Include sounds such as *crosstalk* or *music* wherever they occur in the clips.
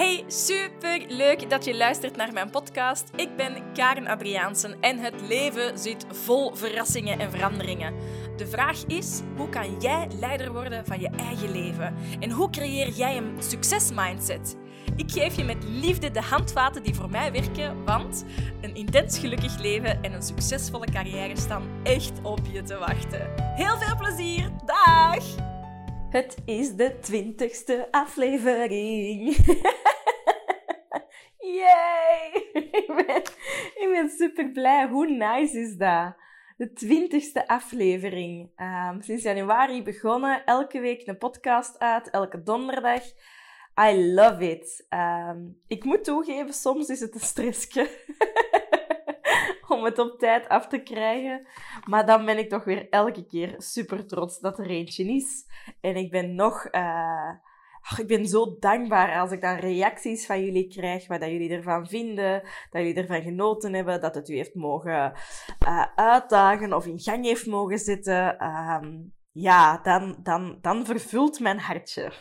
Hey, super leuk dat je luistert naar mijn podcast. Ik ben Karen Adriaansen en het leven zit vol verrassingen en veranderingen. De vraag is: hoe kan jij leider worden van je eigen leven? En hoe creëer jij een succesmindset? Ik geef je met liefde de handvaten die voor mij werken, want een intens gelukkig leven en een succesvolle carrière staan echt op je te wachten. Heel veel plezier! Dag! Het is de twintigste aflevering. *laughs* Yay! ik, ben, super blij. Hoe nice is dat? De twintigste aflevering. Um, sinds januari begonnen. Elke week een podcast uit. Elke donderdag. I love it. Um, ik moet toegeven, soms is het een stressje. *laughs* *laughs* om het op tijd af te krijgen. Maar dan ben ik toch weer elke keer super trots dat er eentje is. En ik ben nog... Uh, ik ben zo dankbaar als ik dan reacties van jullie krijg, wat dat jullie ervan vinden, dat jullie ervan genoten hebben, dat het u heeft mogen uh, uitdagen of in gang heeft mogen zetten. Um, ja, dan, dan, dan vervult mijn hartje.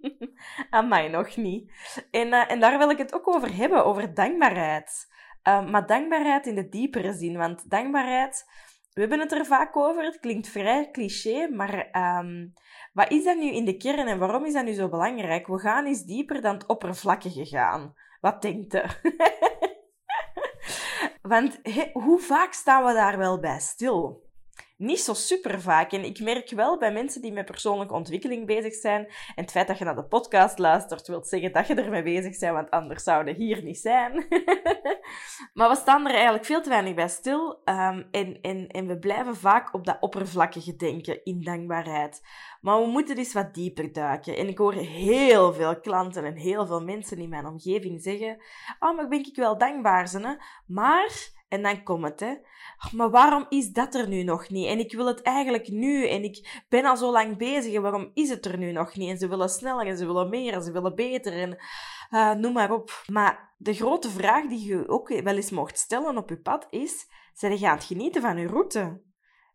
*laughs* Aan mij nog niet. En, uh, en daar wil ik het ook over hebben, over dankbaarheid. Uh, maar dankbaarheid in de diepere zin, want dankbaarheid, we hebben het er vaak over, het klinkt vrij cliché, maar um, wat is dat nu in de kern en waarom is dat nu zo belangrijk? We gaan eens dieper dan het oppervlakkige gaan. Wat denkt u? *laughs* Want hoe vaak staan we daar wel bij stil? Niet zo super vaak. En ik merk wel bij mensen die met persoonlijke ontwikkeling bezig zijn. En het feit dat je naar de podcast luistert, wil zeggen dat je ermee bezig bent, want anders zouden hier niet zijn. *laughs* maar we staan er eigenlijk veel te weinig bij stil. Um, en, en, en we blijven vaak op dat oppervlakkige denken in dankbaarheid. Maar we moeten eens wat dieper duiken. En ik hoor heel veel klanten en heel veel mensen in mijn omgeving zeggen: Oh, maar ben ik wel dankbaar, ze, Maar en dan komt het, hè. Maar waarom is dat er nu nog niet? En ik wil het eigenlijk nu. En ik ben al zo lang bezig. En waarom is het er nu nog niet? En ze willen sneller en ze willen meer en ze willen beter. En uh, noem maar op. Maar de grote vraag die je ook wel eens mocht stellen op je pad is... Zijn je aan het genieten van je route?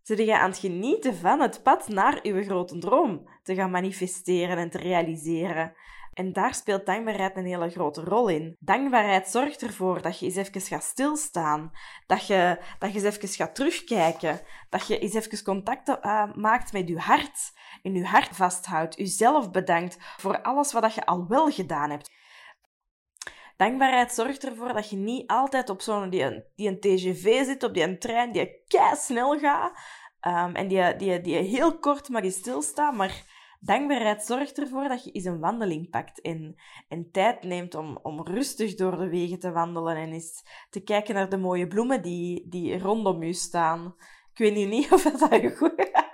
Zijn je aan het genieten van het pad naar je grote droom te gaan manifesteren en te realiseren? En daar speelt dankbaarheid een hele grote rol in. Dankbaarheid zorgt ervoor dat je eens even gaat stilstaan. Dat je, dat je eens even gaat terugkijken. Dat je eens even contact uh, maakt met je hart. En je hart vasthoudt. Jezelf bedankt voor alles wat je al wel gedaan hebt. Dankbaarheid zorgt ervoor dat je niet altijd op zo'n die, die een TGV zit, op die een trein die kei snel gaat. Um, en die, die, die heel kort maar die stilstaat, maar Dankbaarheid zorgt ervoor dat je eens een wandeling pakt en, en tijd neemt om, om rustig door de wegen te wandelen en eens te kijken naar de mooie bloemen die, die rondom je staan. Ik weet niet *laughs* of dat een goede... *laughs*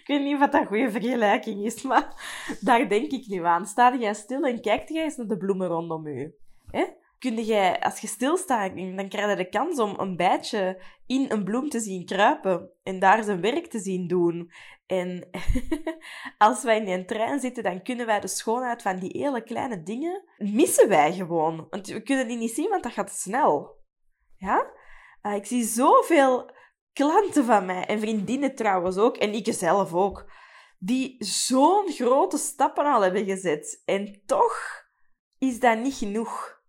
Ik weet niet of dat een goede vergelijking is, maar daar denk ik nu aan. Sta jij stil en kijkt jij eens naar de bloemen rondom je. Hè? kun jij, als je stilstaat, dan krijg je de kans om een bijtje in een bloem te zien kruipen en daar zijn werk te zien doen. En *laughs* als wij in een trein zitten, dan kunnen wij de schoonheid van die hele kleine dingen missen wij gewoon. Want we kunnen die niet zien, want dat gaat snel. Ja? Uh, ik zie zoveel klanten van mij, en vriendinnen trouwens ook, en ik zelf ook, die zo'n grote stappen al hebben gezet. En toch is dat niet genoeg.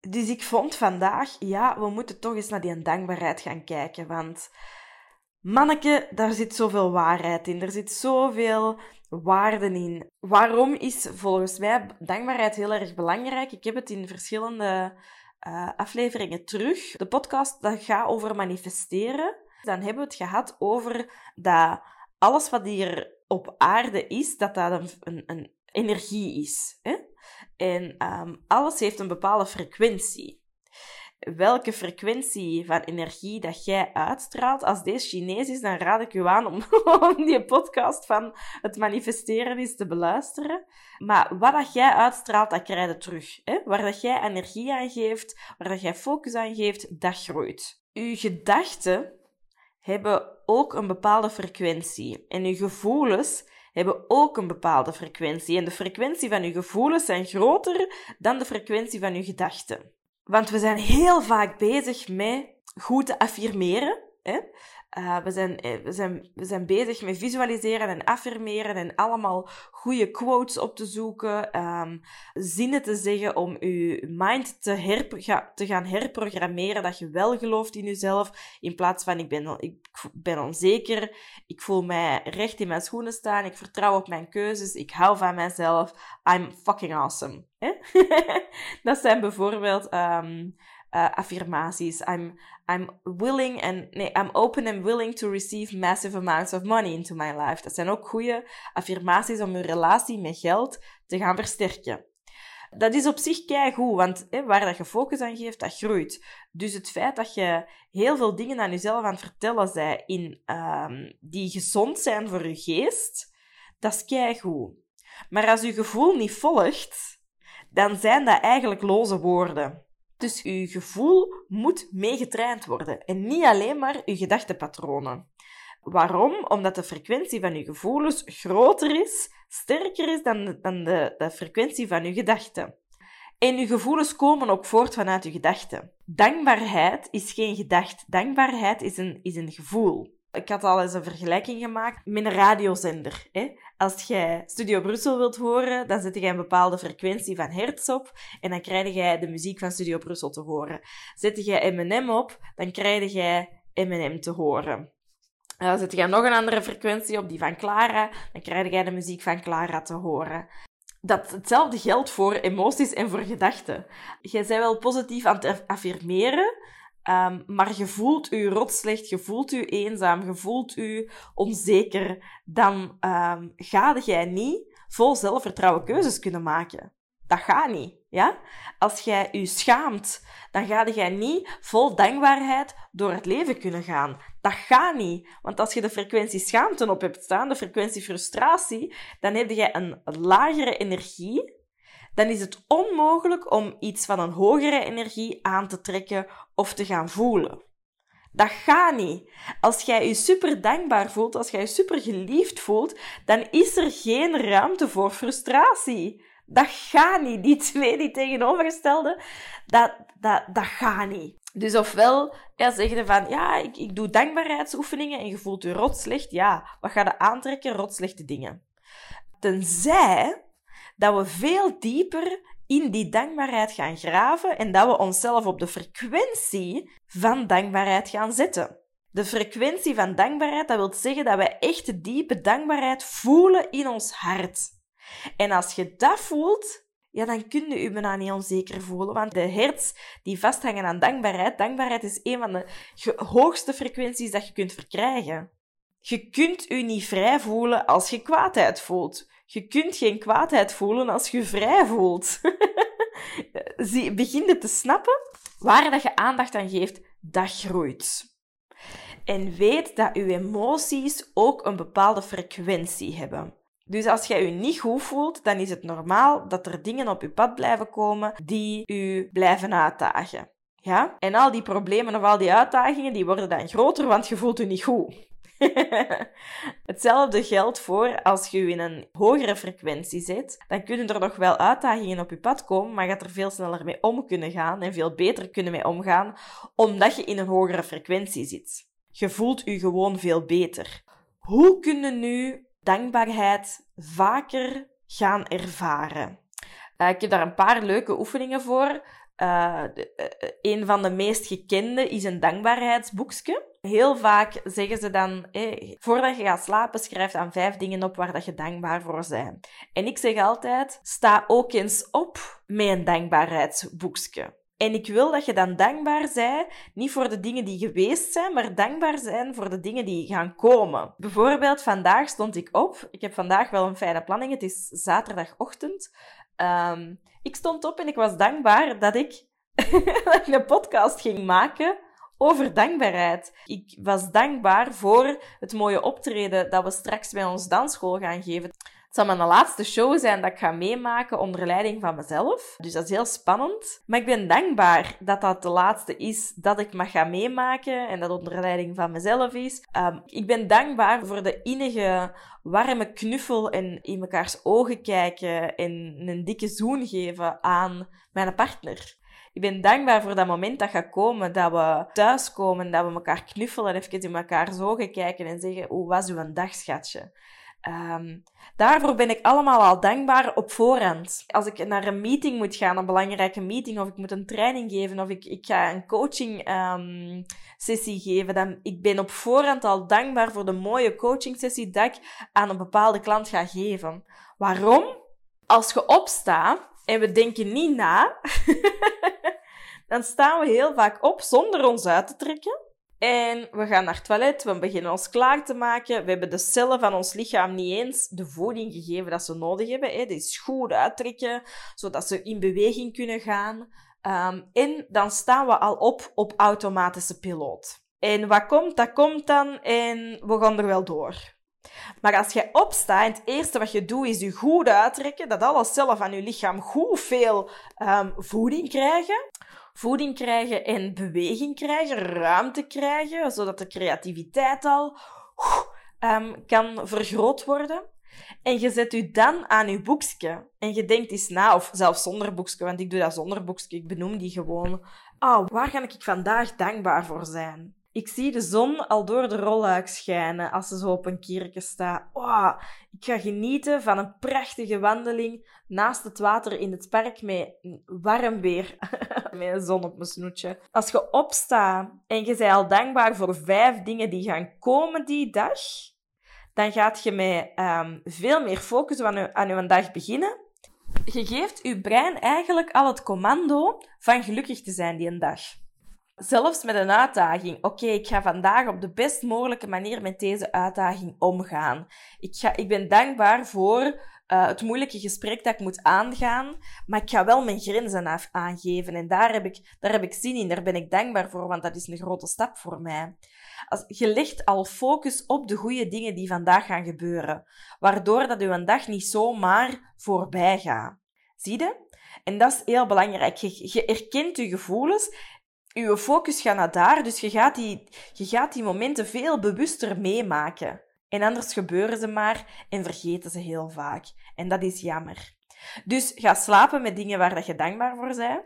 Dus ik vond vandaag, ja, we moeten toch eens naar die dankbaarheid gaan kijken. Want manneke, daar zit zoveel waarheid in. Er zit zoveel waarden in. Waarom is volgens mij dankbaarheid heel erg belangrijk? Ik heb het in verschillende uh, afleveringen terug. De podcast dat gaat over manifesteren. Dan hebben we het gehad over dat alles wat hier op aarde is, dat dat een, een, energie is. Hè? En um, alles heeft een bepaalde frequentie. Welke frequentie van energie dat jij uitstraalt, als deze Chinees is, dan raad ik u aan om, *laughs* om die podcast van het manifesteren eens te beluisteren. Maar wat dat jij uitstraalt, dat krijg je terug. Hè? Waar dat jij energie aan geeft, waar dat jij focus aan geeft, dat groeit. Uw gedachten hebben ook een bepaalde frequentie. En uw gevoelens hebben ook een bepaalde frequentie. En de frequentie van je gevoelens zijn groter dan de frequentie van je gedachten. Want we zijn heel vaak bezig met goed te affirmeren. Hè? Uh, we, zijn, we, zijn, we zijn bezig met visualiseren en affirmeren en allemaal goede quotes op te zoeken, um, zinnen te zeggen om je mind te, herp te gaan herprogrammeren, dat je wel gelooft in jezelf, in plaats van ik ben, ik ben onzeker, ik voel mij recht in mijn schoenen staan, ik vertrouw op mijn keuzes, ik hou van mezelf, I'm fucking awesome. *laughs* dat zijn bijvoorbeeld um, uh, affirmaties. I'm, I'm willing and nee, I'm open and willing to receive massive amounts of money into my life. Dat zijn ook goede affirmaties om je relatie met geld te gaan versterken. Dat is op zich goed, want waar dat je focus aan geeft, dat groeit. Dus het feit dat je heel veel dingen aan jezelf aan het vertellen bent in, um, die gezond zijn voor je geest, dat is goed. Maar als je gevoel niet volgt, dan zijn dat eigenlijk loze woorden. Dus uw gevoel moet meegetraind worden en niet alleen maar uw gedachtepatronen. Waarom? Omdat de frequentie van uw gevoelens groter is, sterker is dan, dan de, frequentie van uw gedachten. En uw gevoelens komen ook voort vanuit uw gedachten. Dankbaarheid is geen gedacht. Dankbaarheid is een, is een gevoel. Ik had al eens een vergelijking gemaakt met een radiozender. Hè? Als jij Studio Brussel wilt horen, dan zet je een bepaalde frequentie van hertz op en dan krijg jij de muziek van Studio Brussel te horen. Zet jij M&M op, dan krijg jij M&M te horen. Dan zet je nog een andere frequentie op, die van Clara, dan krijg jij de muziek van Clara te horen. Dat hetzelfde geldt voor emoties en voor gedachten. Jij bent wel positief aan het affirmeren, Um, maar je voelt je rotslecht, je voelt je eenzaam, je voelt je onzeker, dan um, ga jij niet vol zelfvertrouwen keuzes kunnen maken. Dat gaat niet, ja? Als jij je schaamt, dan ga jij niet vol dankbaarheid door het leven kunnen gaan. Dat gaat niet. Want als je de frequentie schaamte op hebt staan, de frequentie frustratie, dan heb je een lagere energie dan is het onmogelijk om iets van een hogere energie aan te trekken of te gaan voelen. Dat gaat niet. Als jij je super dankbaar voelt, als jij je super geliefd voelt, dan is er geen ruimte voor frustratie. Dat gaat niet. Die twee, die tegenovergestelde, dat, dat, dat gaat niet. Dus ofwel ja, zeg je van, ja, ik, ik doe dankbaarheidsoefeningen en je voelt je rot slecht. Ja, wat ga je aantrekken? Rot slechte dingen. Tenzij dat we veel dieper in die dankbaarheid gaan graven en dat we onszelf op de frequentie van dankbaarheid gaan zetten. De frequentie van dankbaarheid, dat wil zeggen dat wij echt diepe dankbaarheid voelen in ons hart. En als je dat voelt, ja, dan kun je je bijna niet onzeker voelen. Want de hertz die vasthangen aan dankbaarheid, dankbaarheid is een van de hoogste frequenties dat je kunt verkrijgen. Je kunt je niet vrij voelen als je kwaadheid voelt. Je kunt geen kwaadheid voelen als je vrij voelt. *laughs* Zie, begin te snappen? Waar dat je aandacht aan geeft, dat groeit. En weet dat je emoties ook een bepaalde frequentie hebben. Dus als jij je niet goed voelt, dan is het normaal dat er dingen op je pad blijven komen die je blijven uitdagen. Ja? En al die problemen of al die uitdagingen, die worden dan groter, want je voelt je niet goed. *laughs* Hetzelfde geldt voor als je in een hogere frequentie zit. Dan kunnen er nog wel uitdagingen op je pad komen, maar gaat er veel sneller mee om kunnen gaan en veel beter kunnen mee omgaan, omdat je in een hogere frequentie zit. Je voelt je gewoon veel beter. Hoe kunnen nu dankbaarheid vaker gaan ervaren? Uh, ik heb daar een paar leuke oefeningen voor. Uh, een van de meest gekende is een dankbaarheidsboekje. Heel vaak zeggen ze dan, voordat je gaat slapen, schrijf dan vijf dingen op waar dat je dankbaar voor bent. En ik zeg altijd, sta ook eens op met een dankbaarheidsboekje. En ik wil dat je dan dankbaar bent, niet voor de dingen die geweest zijn, maar dankbaar zijn voor de dingen die gaan komen. Bijvoorbeeld, vandaag stond ik op. Ik heb vandaag wel een fijne planning. Het is zaterdagochtend. Um, ik stond op en ik was dankbaar dat ik *laughs* een podcast ging maken over dankbaarheid. Ik was dankbaar voor het mooie optreden dat we straks bij ons dansschool gaan geven. Het zal mijn laatste show zijn dat ik ga meemaken onder leiding van mezelf. Dus dat is heel spannend. Maar ik ben dankbaar dat dat de laatste is dat ik mag gaan meemaken en dat onder leiding van mezelf is. Um, ik ben dankbaar voor de innige, warme knuffel en in mekaars ogen kijken en een dikke zoen geven aan mijn partner. Ik ben dankbaar voor dat moment dat gaat komen, dat we thuiskomen, dat we elkaar knuffelen, even in elkaar zogen kijken en zeggen, hoe was uw dag, schatje? Ehm, daarvoor ben ik allemaal al dankbaar op voorhand. Als ik naar een meeting moet gaan, een belangrijke meeting, of ik moet een training geven, of ik, ik ga een coaching um, sessie geven, dan ik ben op voorhand al dankbaar voor de mooie coaching sessie dat ik aan een bepaalde klant ga geven. Waarom? Als je opstaat en we denken niet na, *laughs* dan staan we heel vaak op zonder ons uit te trekken. En we gaan naar het toilet, we beginnen ons klaar te maken. We hebben de cellen van ons lichaam niet eens de voeding gegeven dat ze nodig hebben. Hè. is goed uittrekken, zodat ze in beweging kunnen gaan. Um, en dan staan we al op op automatische piloot. En wat komt, dat komt dan en we gaan er wel door. Maar als je opstaat en het eerste wat je doet is je goed uittrekken, dat alle cellen van je lichaam goed veel um, voeding krijgen, voeding krijgen en beweging krijgen, ruimte krijgen, zodat de creativiteit al um, kan vergroot worden. En je zet u dan aan uw boekje. En je denkt eens na, of zelfs zonder boekje, want ik doe dat zonder boekje. Ik benoem die gewoon. Oh, waar ga ik vandaag dankbaar voor zijn? Ik zie de zon al door de rolluik schijnen als ze zo op een kierke staat. Ik ga genieten van een prachtige wandeling naast het water in het park met warm weer. *laughs* met een zon op mijn snoetje. Als je opstaat en je bent al dankbaar voor vijf dingen die gaan komen die dag, dan gaat je met um, veel meer focus aan je, aan je dag beginnen. Je geeft je brein eigenlijk al het commando van gelukkig te zijn die een dag. Zelfs met een uitdaging. Oké, ik ga vandaag op de best mogelijke manier met deze uitdaging omgaan. Ik, ga, ik ben dankbaar voor uh, het moeilijke gesprek dat ik moet aangaan, maar ik ga wel mijn grenzen af aangeven. En daar heb, ik, daar heb ik zin in, daar ben ik dankbaar voor, want dat is een grote stap voor mij. Als, je legt al focus op de goede dingen die vandaag gaan gebeuren, waardoor dat uw dag niet zomaar voorbij gaat. Zie je? En dat is heel belangrijk. Je, je erkent je gevoelens je focus gaat naar daar, dus je gaat, die, je gaat die momenten veel bewuster meemaken. En anders gebeuren ze maar en vergeten ze heel vaak. En dat is jammer. Dus ga slapen met dingen waar dat je dankbaar voor bent.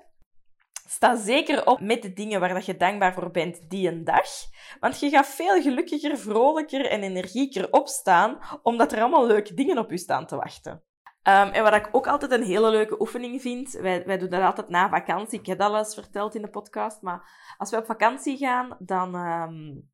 Sta zeker op met de dingen waar dat je dankbaar voor bent die een dag. Want je gaat veel gelukkiger, vrolijker en energieker opstaan, omdat er allemaal leuke dingen op je staan te wachten. Um, en wat ik ook altijd een hele leuke oefening vind, wij, wij doen dat altijd na vakantie. Ik heb dat al eens verteld in de podcast, maar als we op vakantie gaan, dan, um,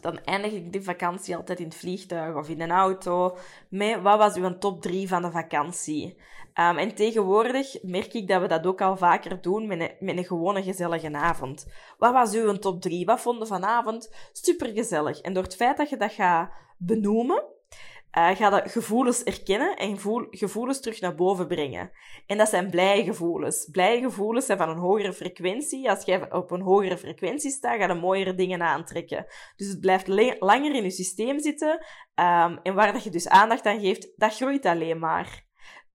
dan eindig ik die vakantie altijd in het vliegtuig of in een auto met wat was uw top 3 van de vakantie. Um, en tegenwoordig merk ik dat we dat ook al vaker doen met een, met een gewone gezellige avond. Wat was uw top 3? Wat vonden vanavond supergezellig? En door het feit dat je dat gaat benoemen, uh, ga de gevoelens erkennen en gevoelens terug naar boven brengen. En dat zijn blije gevoelens. Blije gevoelens zijn van een hogere frequentie. Als jij op een hogere frequentie staat, ga je mooiere dingen aantrekken. Dus het blijft langer in je systeem zitten. Um, en waar dat je dus aandacht aan geeft, dat groeit alleen maar.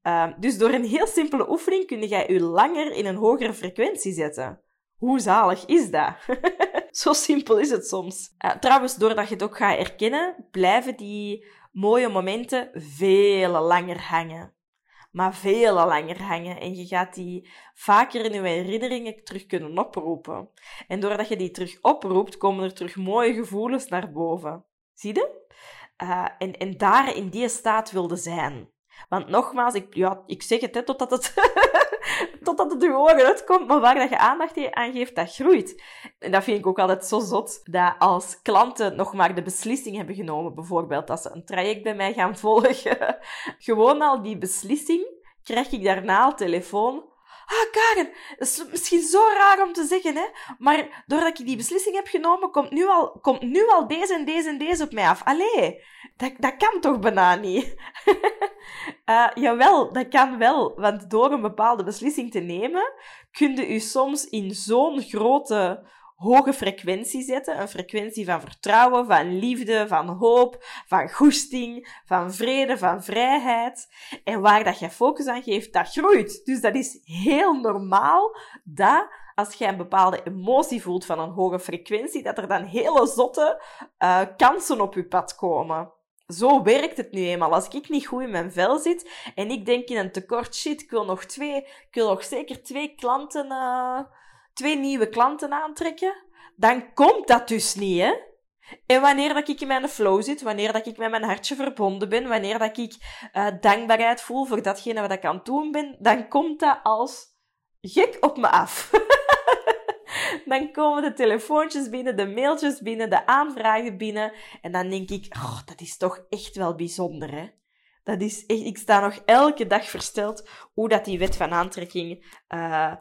Um, dus door een heel simpele oefening kun jij je langer in een hogere frequentie zetten. Hoe zalig is dat? *laughs* Zo simpel is het soms. Uh, trouwens, doordat je het ook gaat erkennen, blijven die mooie momenten veel langer hangen. Maar veel langer hangen. En je gaat die vaker in je herinneringen terug kunnen oproepen. En doordat je die terug oproept, komen er terug mooie gevoelens naar boven. Zie je? Uh, en, en daar in die staat wilde zijn. Want nogmaals, ik, ja, ik zeg het, hè, totdat het *laughs* totdat het je ogen uitkomt, maar waar dat je aandacht aan geeft, dat groeit. En dat vind ik ook altijd zo zot, dat als klanten nog maar de beslissing hebben genomen, bijvoorbeeld als ze een traject bij mij gaan *laughs* volgen, gewoon al die beslissing, krijg ik daarna al telefoon Ah, Karen, dat is misschien zo raar om te zeggen, hè? Maar doordat ik die beslissing heb genomen, komt nu al, komt nu al deze en deze en deze op mij af. Allee, dat, dat kan toch bijna niet? uh, *laughs* jawel, dat kan wel. Want door een bepaalde beslissing te nemen, kun u soms in zo'n grote hoge frequentie zetten. Een frequentie van vertrouwen, van liefde, van hoop, van goesting, van vrede, van vrijheid. En waar dat je focus aan geeft, dat groeit. Dus dat is heel normaal dat als jij een bepaalde emotie voelt van een hoge frequentie, dat er dan hele zotte uh, kansen op je pad komen. zo werkt het nu eenmaal. Als ik niet goed in mijn vel zit en ik denk in een tekort, shit, ik wil nog twee, ik wil nog zeker twee klanten, uh, twee nieuwe klanten aantrekken, dan komt dat dus niet, hè? En wanneer dat ik in mijn flow zit, wanneer dat ik met mijn hartje verbonden ben, wanneer dat ik uh, dankbaarheid voel voor datgene wat ik aan het doen ben, dan komt dat als gek op me af. *laughs* dan komen de telefoontjes binnen, de mailtjes binnen, de aanvragen binnen. En dan denk ik, dat is toch echt wel bijzonder, hè? Dat is echt, ik sta nog elke dag versteld hoe dat die wet van aantrekking, uh,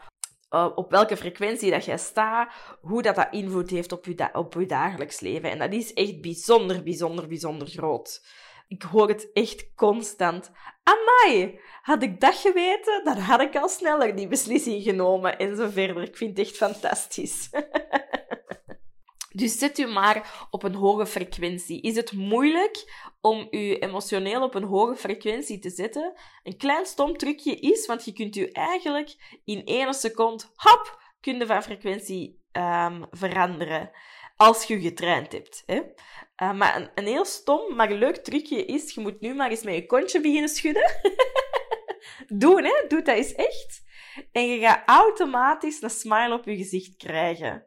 op welke frequentie dat jij staat, hoe dat dat invloed heeft op je, op je dagelijks leven. En dat is echt bijzonder, bijzonder, bijzonder groot. Ik hoor het echt constant. Amai, had ik dat geweten, dan had ik al sneller die beslissing genomen en zo verder. Ik vind het echt fantastisch. *laughs* Dus zet u maar op een hoge frequentie. Is het moeilijk om u emotioneel op een hoge frequentie te zetten? Een klein stom trucje is, want je kunt u eigenlijk in één seconde, hop, kun van frequentie um, veranderen. Als je getraind hebt. Hè? Uh, maar een, heel stom, maar leuk trucje is, je moet nu maar eens met je kontje beginnen schudden. *laughs* Doen, hè? Doe dat eens echt. En je gaat automatisch een smile op je gezicht krijgen.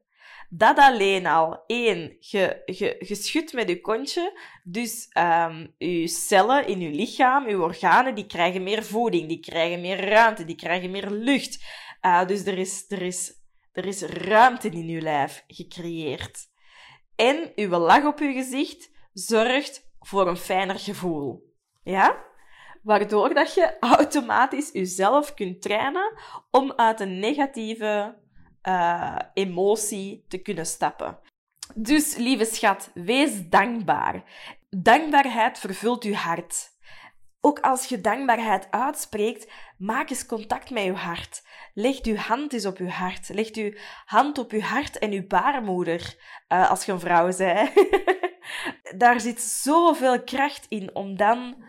Dat alleen al. Eén, je, schudt met je kontje. Dus um, je cellen in je lichaam, je organen, die krijgen meer voeding, die krijgen meer ruimte, die krijgen meer lucht. Uh, dus er is, er, is, er is ruimte in je lijf gecreëerd. En uw lach op je gezicht zorgt voor een fijner gevoel. Ja? Waardoor dat je automatisch jezelf kunt trainen om uit een negatieve uh, emotie te kunnen stappen. Dus, lieve schat, wees dankbaar. Dankbaarheid vervult uw hart. Ook als je dankbaarheid uitspreekt, maak eens contact met je hart. Leg uw hand eens op uw hart. Leg uw hand op uw hart en uw baarmoeder, uh, als je een vrouw bent. *laughs* Daar zit zoveel kracht in om dan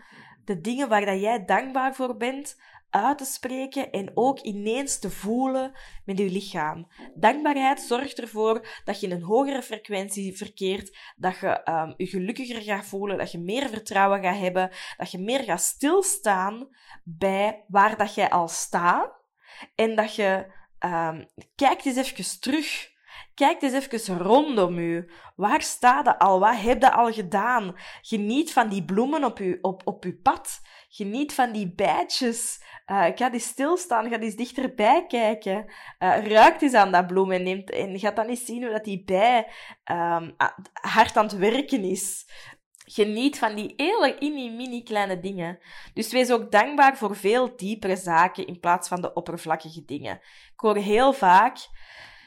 de dingen waar dat jij dankbaar voor bent, uit te spreken en ook ineens te voelen met je lichaam. Dankbaarheid zorgt ervoor dat je in een hogere frequentie verkeert, dat je um, je gelukkiger gaat voelen, dat je meer vertrouwen gaat hebben, dat je meer gaat stilstaan bij waar dat jij al staat en dat je um, kijkt eens even terug Kijk eens even rondom u. Waar staat je al? Wat heb je al gedaan? Geniet van die bloemen op uw, op, op uw pad. Geniet van die bijtjes. Uh, ga eens stilstaan, ga eens dichterbij kijken. Uh, ruikt eens aan dat bloem en, neemt, en gaat dan eens zien hoe dat die bij um, hard aan het werken is. Geniet van die hele mini, mini kleine dingen. Dus wees ook dankbaar voor veel diepere zaken in plaats van de oppervlakkige dingen. Ik hoor heel vaak,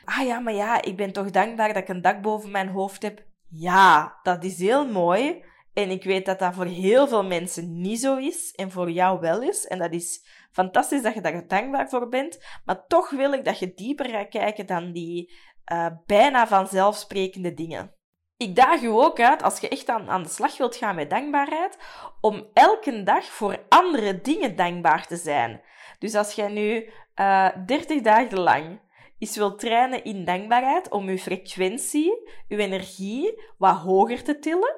ah ja, maar ja, ik ben toch dankbaar dat ik een dak boven mijn hoofd heb. Ja, dat is heel mooi. En ik weet dat dat voor heel veel mensen niet zo is en voor jou wel is. En dat is fantastisch dat je daar dankbaar voor bent. Maar toch wil ik dat je dieper gaat kijken dan die uh, bijna vanzelfsprekende dingen. Ik daag u ook uit, als je echt aan, aan de slag wilt gaan met dankbaarheid, om elke dag voor andere dingen dankbaar te zijn. Dus als jij nu uh, eh, 30 dagen lang is wil trainen in dankbaarheid om uw frequentie, uw energie wat hoger te tillen,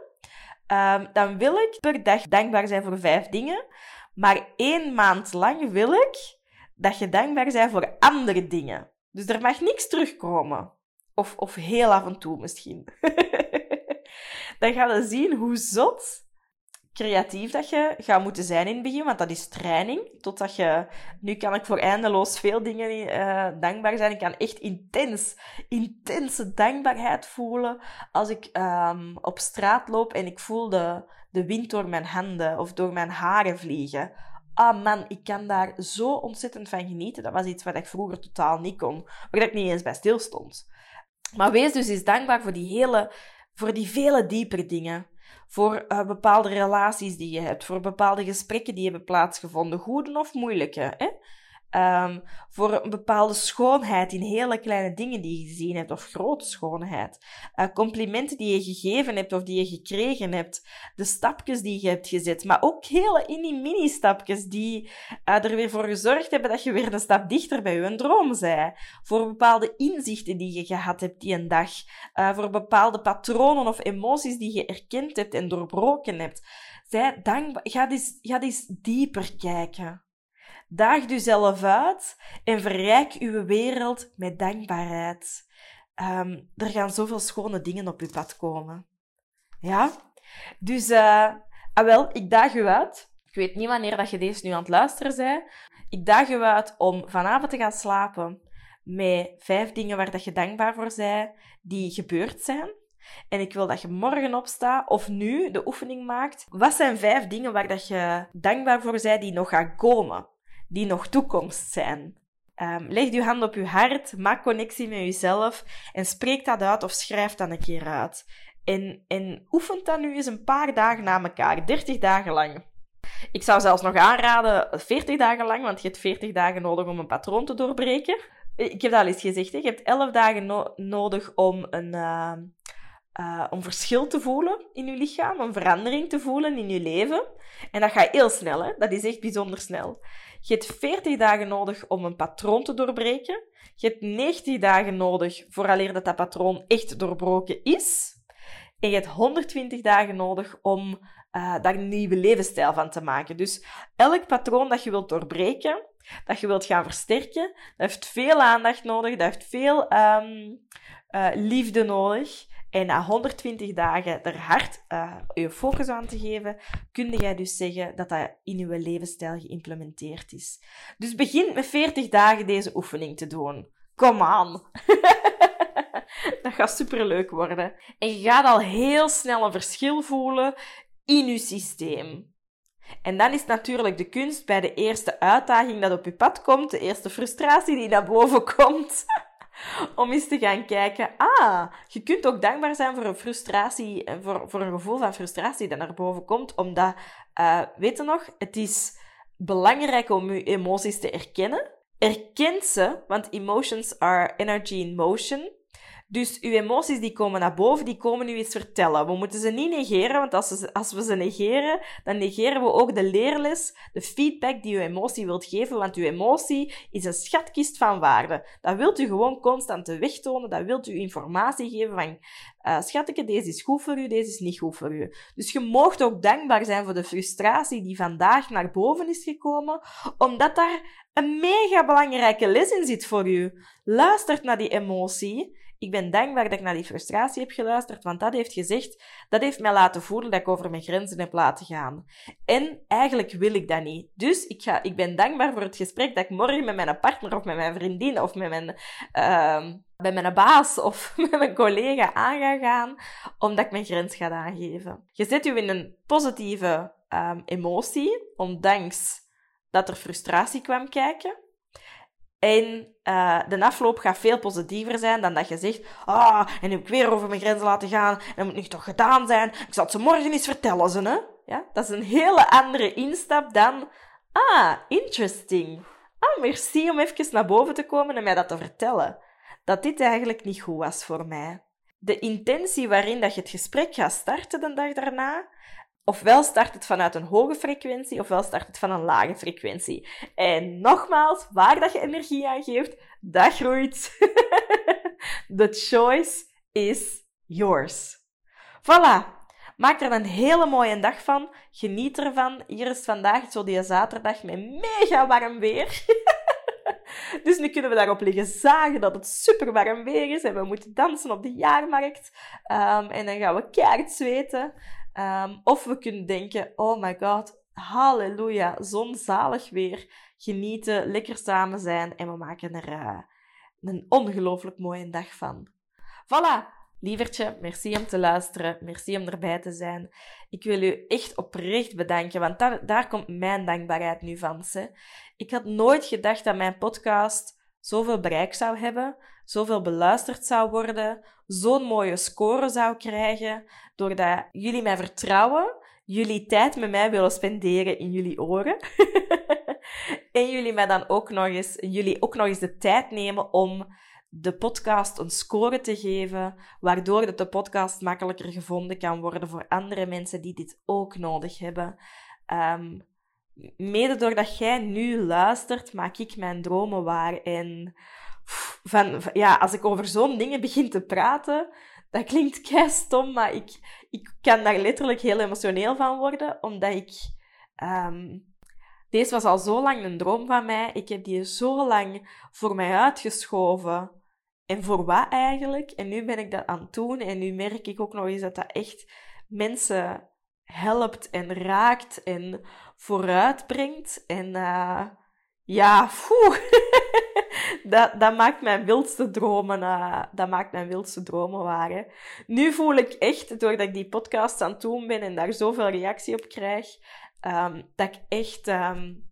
um, dan wil ik per dag dankbaar zijn voor vijf dingen. Maar één maand lang wil ik dat je dankbaar bent voor andere dingen. Dus er mag niks terugkomen. Of, of heel af en toe misschien. *laughs* dan ga je zien hoe zot creatief dat je gaat moeten zijn in het begin, want dat is training. Totdat je... Nu kan ik voor eindeloos veel dingen uh, dankbaar zijn. Ik kan echt intens, intense dankbaarheid voelen als ik um, op straat loop en ik voel de, de wind door mijn handen of door mijn haren vliegen. Ah man, ik kan daar zo ontzettend van genieten. Dat was iets wat ik vroeger totaal niet kon, waar ik niet eens bij stilstond. Maar wees dus eens dankbaar voor die hele, voor die vele diepere dingen voor uh, bepaalde relaties die je hebt, voor bepaalde gesprekken die hebben plaatsgevonden, goede of moeilijke. Hè? Ehm, voor een bepaalde schoonheid in hele kleine dingen die je gezien hebt, of grote schoonheid. Uh, complimenten die je gegeven hebt of die je gekregen hebt. De stapjes die je hebt gezet. Maar ook hele mini-mini-stapjes die uh, er weer voor gezorgd hebben dat je weer een stap dichter bij je droom zij. Voor bepaalde inzichten die je gehad hebt die een dag. Uh, voor bepaalde patronen of emoties die je erkend hebt en doorbroken hebt. Zij, dankbaar. Ga eens, ga eens dieper kijken. Daag jezelf uit en verrijk uw wereld met dankbaarheid. Um, er gaan zoveel schone dingen op je pad komen. Ja? Dus, uh, ah wel, ik daag u uit. Ik weet niet wanneer dat je deze nu aan het luisteren bent. Ik daag u uit om vanavond te gaan slapen met vijf dingen waar dat je dankbaar voor bent, die gebeurd zijn. En ik wil dat je morgen opstaat of nu de oefening maakt. Wat zijn vijf dingen waar dat je dankbaar voor bent die nog gaan komen? Die nog toekomst zijn? Um, leg je hand op je hart, maak connectie met jezelf en spreek dat uit of schrijf dat een keer uit. En, en oefent dat nu eens een paar dagen na elkaar, 30 dagen lang. Ik zou zelfs nog aanraden 40 dagen lang, want je hebt 40 dagen nodig om een patroon te doorbreken. Ik heb dat al eens gezegd, hè? je hebt 11 dagen nodig om een, uh, uh, om verschil te voelen in je lichaam, een verandering te voelen in je leven. En dat gaat heel snel, hè? dat is echt bijzonder snel. Je hebt 40 dagen nodig om een patroon te doorbreken. Je hebt 90 dagen nodig vooraleer dat dat patroon echt doorbroken is. En je hebt 120 dagen nodig om uh, daar een nieuwe levensstijl van te maken. Dus elk patroon dat je wilt doorbreken, dat je wilt gaan versterken, heeft veel aandacht nodig, dat heeft veel um, uh, liefde nodig. En na 120 dagen er hard uh, je focus aan te geven, kun jij dus zeggen dat dat in je levensstijl geïmplementeerd is. Dus begin met 40 dagen deze oefening te doen. Kom aan! *laughs* dat gaat superleuk worden. En je gaat al heel snel een verschil voelen in je systeem. En dan is natuurlijk de kunst bij de eerste uitdaging dat op je pad komt, de eerste frustratie die naar boven *laughs* komt *laughs* om eens te gaan kijken. Ah, je kunt ook dankbaar zijn voor een frustratie, voor, voor een gevoel van frustratie dat naar boven komt. Omdat, uh, weet je nog, het is belangrijk om je emoties te erkennen. Erken ze, want emotions are energy in motion. Dus uw emoties die komen naar boven, die komen u iets vertellen. We moeten ze niet negeren, want als we, als we ze negeren, dan negeren we ook de leerles, de feedback die uw emotie wilt geven, want uw emotie is een schatkist van waarde. Dat wilt u gewoon constant wegtonen, dat wilt u informatie geven van, uh, schatje, deze is goed voor u, deze is niet goed voor u. Dus je moogt ook dankbaar zijn voor de frustratie die vandaag naar boven is gekomen, omdat daar een mega belangrijke les in zit voor u. Luistert naar die emotie ik ben dankbaar dat ik naar die frustratie heb geluisterd, want dat heeft gezegd, dat heeft mij laten voelen dat ik over mijn grenzen heb laten gaan. En eigenlijk wil ik dat niet. Dus ik, ga, ik ben dankbaar voor het gesprek dat ik morgen met mijn partner of met mijn vriendin of met mijn, uh, mijn baas of *laughs* met mijn collega aan ga gaan, omdat ik mijn grens ga aangeven. Je zet u in een positieve um, emotie, ondanks dat er frustratie kwam kijken. En uh, de afloop gaat veel positiever zijn dan dat je zegt: Ah, en nu heb ik weer over mijn grenzen laten gaan. En dat moet nu toch gedaan zijn. Ik zal het ze morgen eens vertellen, ze, hè? Ja? Dat is een hele andere instap dan: Ah, interesting. Ah, merci om even naar boven te komen en mij dat te vertellen. Dat dit eigenlijk niet goed was voor mij. De intentie waarin dat je het gesprek gaat starten de dag daarna, ofwel start het vanuit een hoge frequentie, ofwel start het van een lage frequentie. En nogmaals, waar dat je energie aan geeft, dat groeit. *laughs* The choice is yours. Voilà. Maak er een hele mooie dag van. Geniet ervan. Hier is vandaag zo die zaterdag met mega warm weer. *laughs* dus nu kunnen we daarop liggen zagen dat het super warm weer is en we moeten dansen op de jaarmarkt. Um, en dan gaan we keihard zweten. Um, of we kunnen denken, oh my god, halleluja, zo'n zalig weer. Genieten, lekker samen zijn en we maken er uh, een ongelooflijk mooie dag van. Voilà, Lievertje, merci om te luisteren. Merci om erbij te zijn. Ik wil u echt oprecht bedanken, want daar, daar komt mijn dankbaarheid nu van. Hè. Ik had nooit gedacht dat mijn podcast zoveel bereik zou hebben, zoveel beluisterd zou worden, zo'n mooie score zou krijgen, doordat jullie mij vertrouwen, jullie tijd met mij willen spenderen in jullie oren. *laughs* en jullie mij dan ook nog eens, jullie ook nog eens de tijd nemen om de podcast een score te geven, waardoor de podcast makkelijker gevonden kan worden voor andere mensen die dit ook nodig hebben. Um, mede doordat jij nu luistert, maak ik mijn dromen waar. En van, ja, als ik over zo'n dingen begin te praten, dat klinkt kei stom, maar ik, ik kan daar letterlijk heel emotioneel van worden, omdat ik... Um, deze was al zo lang een droom van mij. Ik heb die zo lang voor mij uitgeschoven. En voor wat eigenlijk? En nu ben ik dat aan het doen. En nu merk ik ook nog eens dat dat echt mensen helpt en raakt en vooruitbrengt. En uh, ja, *laughs* *laughs* dat, dat maakt mijn wildste dromen, uh, dat maakt mijn wildste dromen waar. Nu voel ik echt, doordat ik die podcast aan het doen ben en daar zoveel reactie op krijg, um, dat ik echt... Um,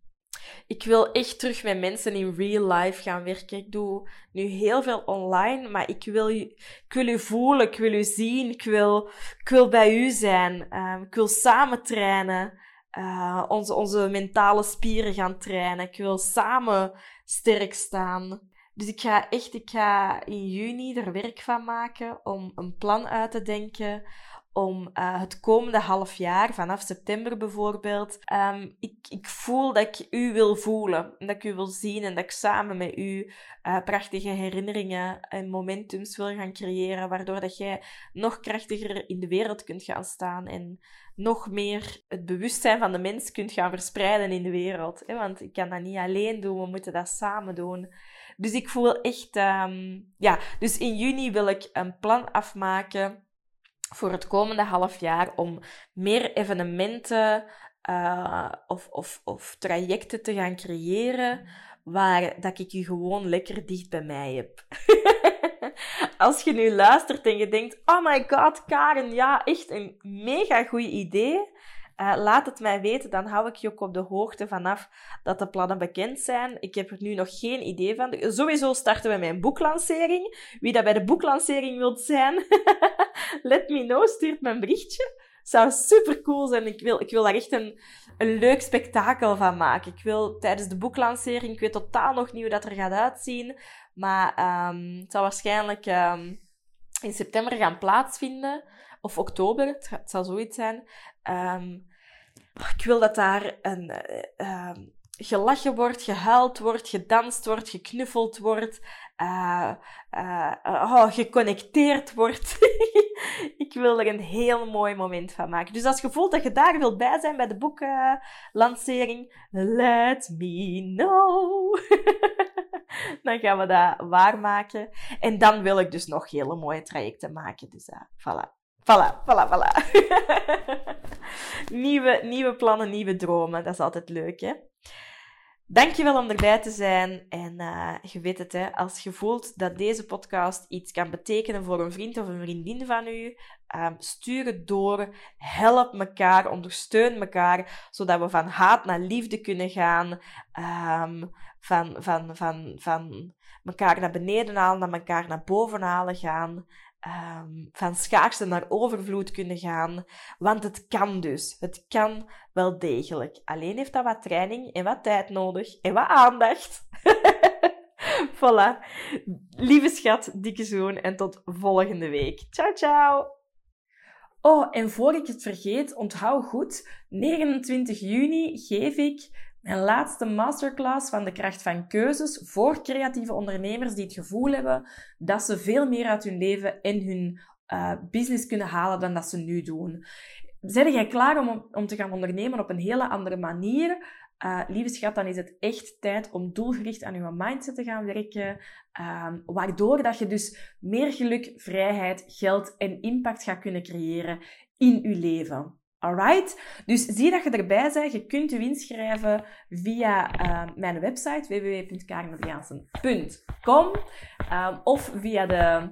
ik wil echt terug met mensen in real life gaan werken. Ik doe nu heel veel online, maar ik wil, ik wil u voelen, ik wil u zien, ik wil, ik wil bij u zijn. Um, ik wil samen trainen, uh, onze, onze mentale spieren gaan trainen. Ik wil samen sterk staan. Dus ik ga echt, ik ga in juni er werk van maken om een plan uit te denken om uh, het komende half jaar, vanaf september bijvoorbeeld, um, ik, ik voel dat ik u wil voelen, dat ik u wil zien en dat ik samen met u uh, prachtige herinneringen en momentums wil gaan creëren, waardoor dat jij nog krachtiger in de wereld kunt gaan staan en nog meer het bewustzijn van de mens kunt gaan verspreiden in de wereld. Hè? Want ik kan dat niet alleen doen, we moeten dat samen doen. Dus ik voel echt, um, ja, dus in juni wil ik een plan afmaken voor het komende half jaar om meer evenementen uh, of, of, of trajecten te gaan creëren waar dat ik je gewoon lekker dicht bij mij heb. *laughs* Als je nu luistert en je denkt, oh my god, Karen, ja, echt een mega goed idee. Uh, laat het mij weten, dan hou ik je ook op de hoogte vanaf dat de plannen bekend zijn. Ik heb er nu nog geen idee van. Sowieso starten we met een boeklancering. Wie dat bij de boeklancering wilt zijn, *laughs* let me know, stuurt een berichtje. Zou super cool zijn. Ik wil, ik wil daar echt een, een leuk spektakel van maken. Ik wil tijdens de boeklancering, ik weet totaal nog niet hoe dat er gaat uitzien, maar um, het zal waarschijnlijk um, in september gaan plaatsvinden. Of oktober, het, zal zoiets zijn. Um, ik wil dat daar een, uh, gelachen wordt, gehuild wordt, gedanst wordt, geknuffeld wordt, uh, uh, oh, geconnecteerd wordt. *laughs* ik wil er een heel mooi moment van maken. Dus als je voelt dat je daar wilt bij zijn bij de boeklancering, let me know. *laughs* dan gaan we dat waarmaken. En dan wil ik dus nog hele mooie trajecten maken. Dus voilà. Voilà, voilà, voilà. *laughs* nieuwe, nieuwe plannen, nieuwe dromen. Dat is altijd leuk, hè? Dankjewel om erbij te zijn. En uh, je weet het, hè, als je voelt dat deze podcast iets kan betekenen voor een vriend of een vriendin van u, um, stuur het door. Help elkaar, ondersteun elkaar, zodat we van haat naar liefde kunnen gaan. Um, van, van, van, van elkaar naar beneden halen, naar elkaar naar boven halen gaan um, van schaarste naar overvloed kunnen gaan. Want het kan dus. Het kan wel degelijk. Alleen heeft dat wat training en wat tijd nodig en wat aandacht. *laughs* voilà. Lieve schat, dikke zoen en tot volgende week. Ciao, ciao. Oh, en voor ik het vergeet, onthoud goed, 29 juni geef ik mijn laatste masterclass van de kracht van keuzes voor creatieve ondernemers die het gevoel hebben dat ze veel meer uit hun leven en hun uh, business kunnen halen dan dat ze nu doen. Zijn jij klaar om, om te gaan ondernemen op een hele andere manier? Uh, lieve schat, dan is het echt tijd om doelgericht aan je mindset te gaan werken, uh, waardoor dat je dus meer geluk, vrijheid, geld en impact gaat kunnen creëren in je leven. Alright? Dus zie dat je erbij bent. Je kunt je inschrijven via uh, mijn website www.karinadriaansen.com um, of via de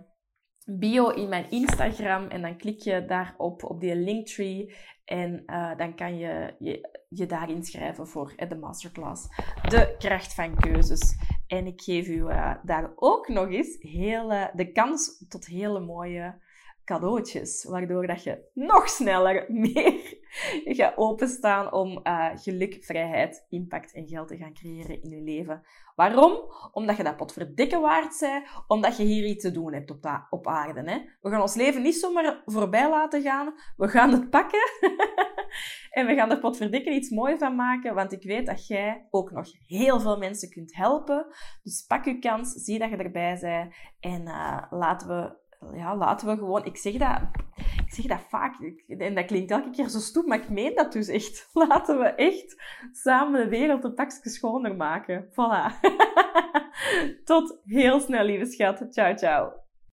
bio in mijn Instagram en dan klik je daarop op die linktree en uh, dan kan je, je je daar inschrijven voor de masterclass De kracht van keuzes. En ik geef u daar ook nog eens hele, de kans tot hele mooie cadeautjes, waardoor dat je nog sneller *laughs* meer gaat openstaan om uh, geluk, vrijheid, impact en geld te gaan creëren in je leven. Waarom? Omdat je dat potverdikke waard bent, omdat je hier iets te doen hebt op, op aarde. Hè? We gaan ons leven niet zomaar voorbij laten gaan, we gaan het pakken *laughs* en we gaan er potverdikke iets moois van maken, want ik weet dat jij ook nog heel veel mensen kunt helpen. Dus pak je kans, zie dat je erbij bent en uh, laten we ja, laten we gewoon... Ik zeg dat, ik zeg dat vaak, en dat klinkt elke keer zo stoep, maar ik meen dat dus echt. *laughs* Laten we echt samen de wereld een pakje schoner maken. Voilà. *laughs* Tot heel snel, lieve schat. Ciao, ciao.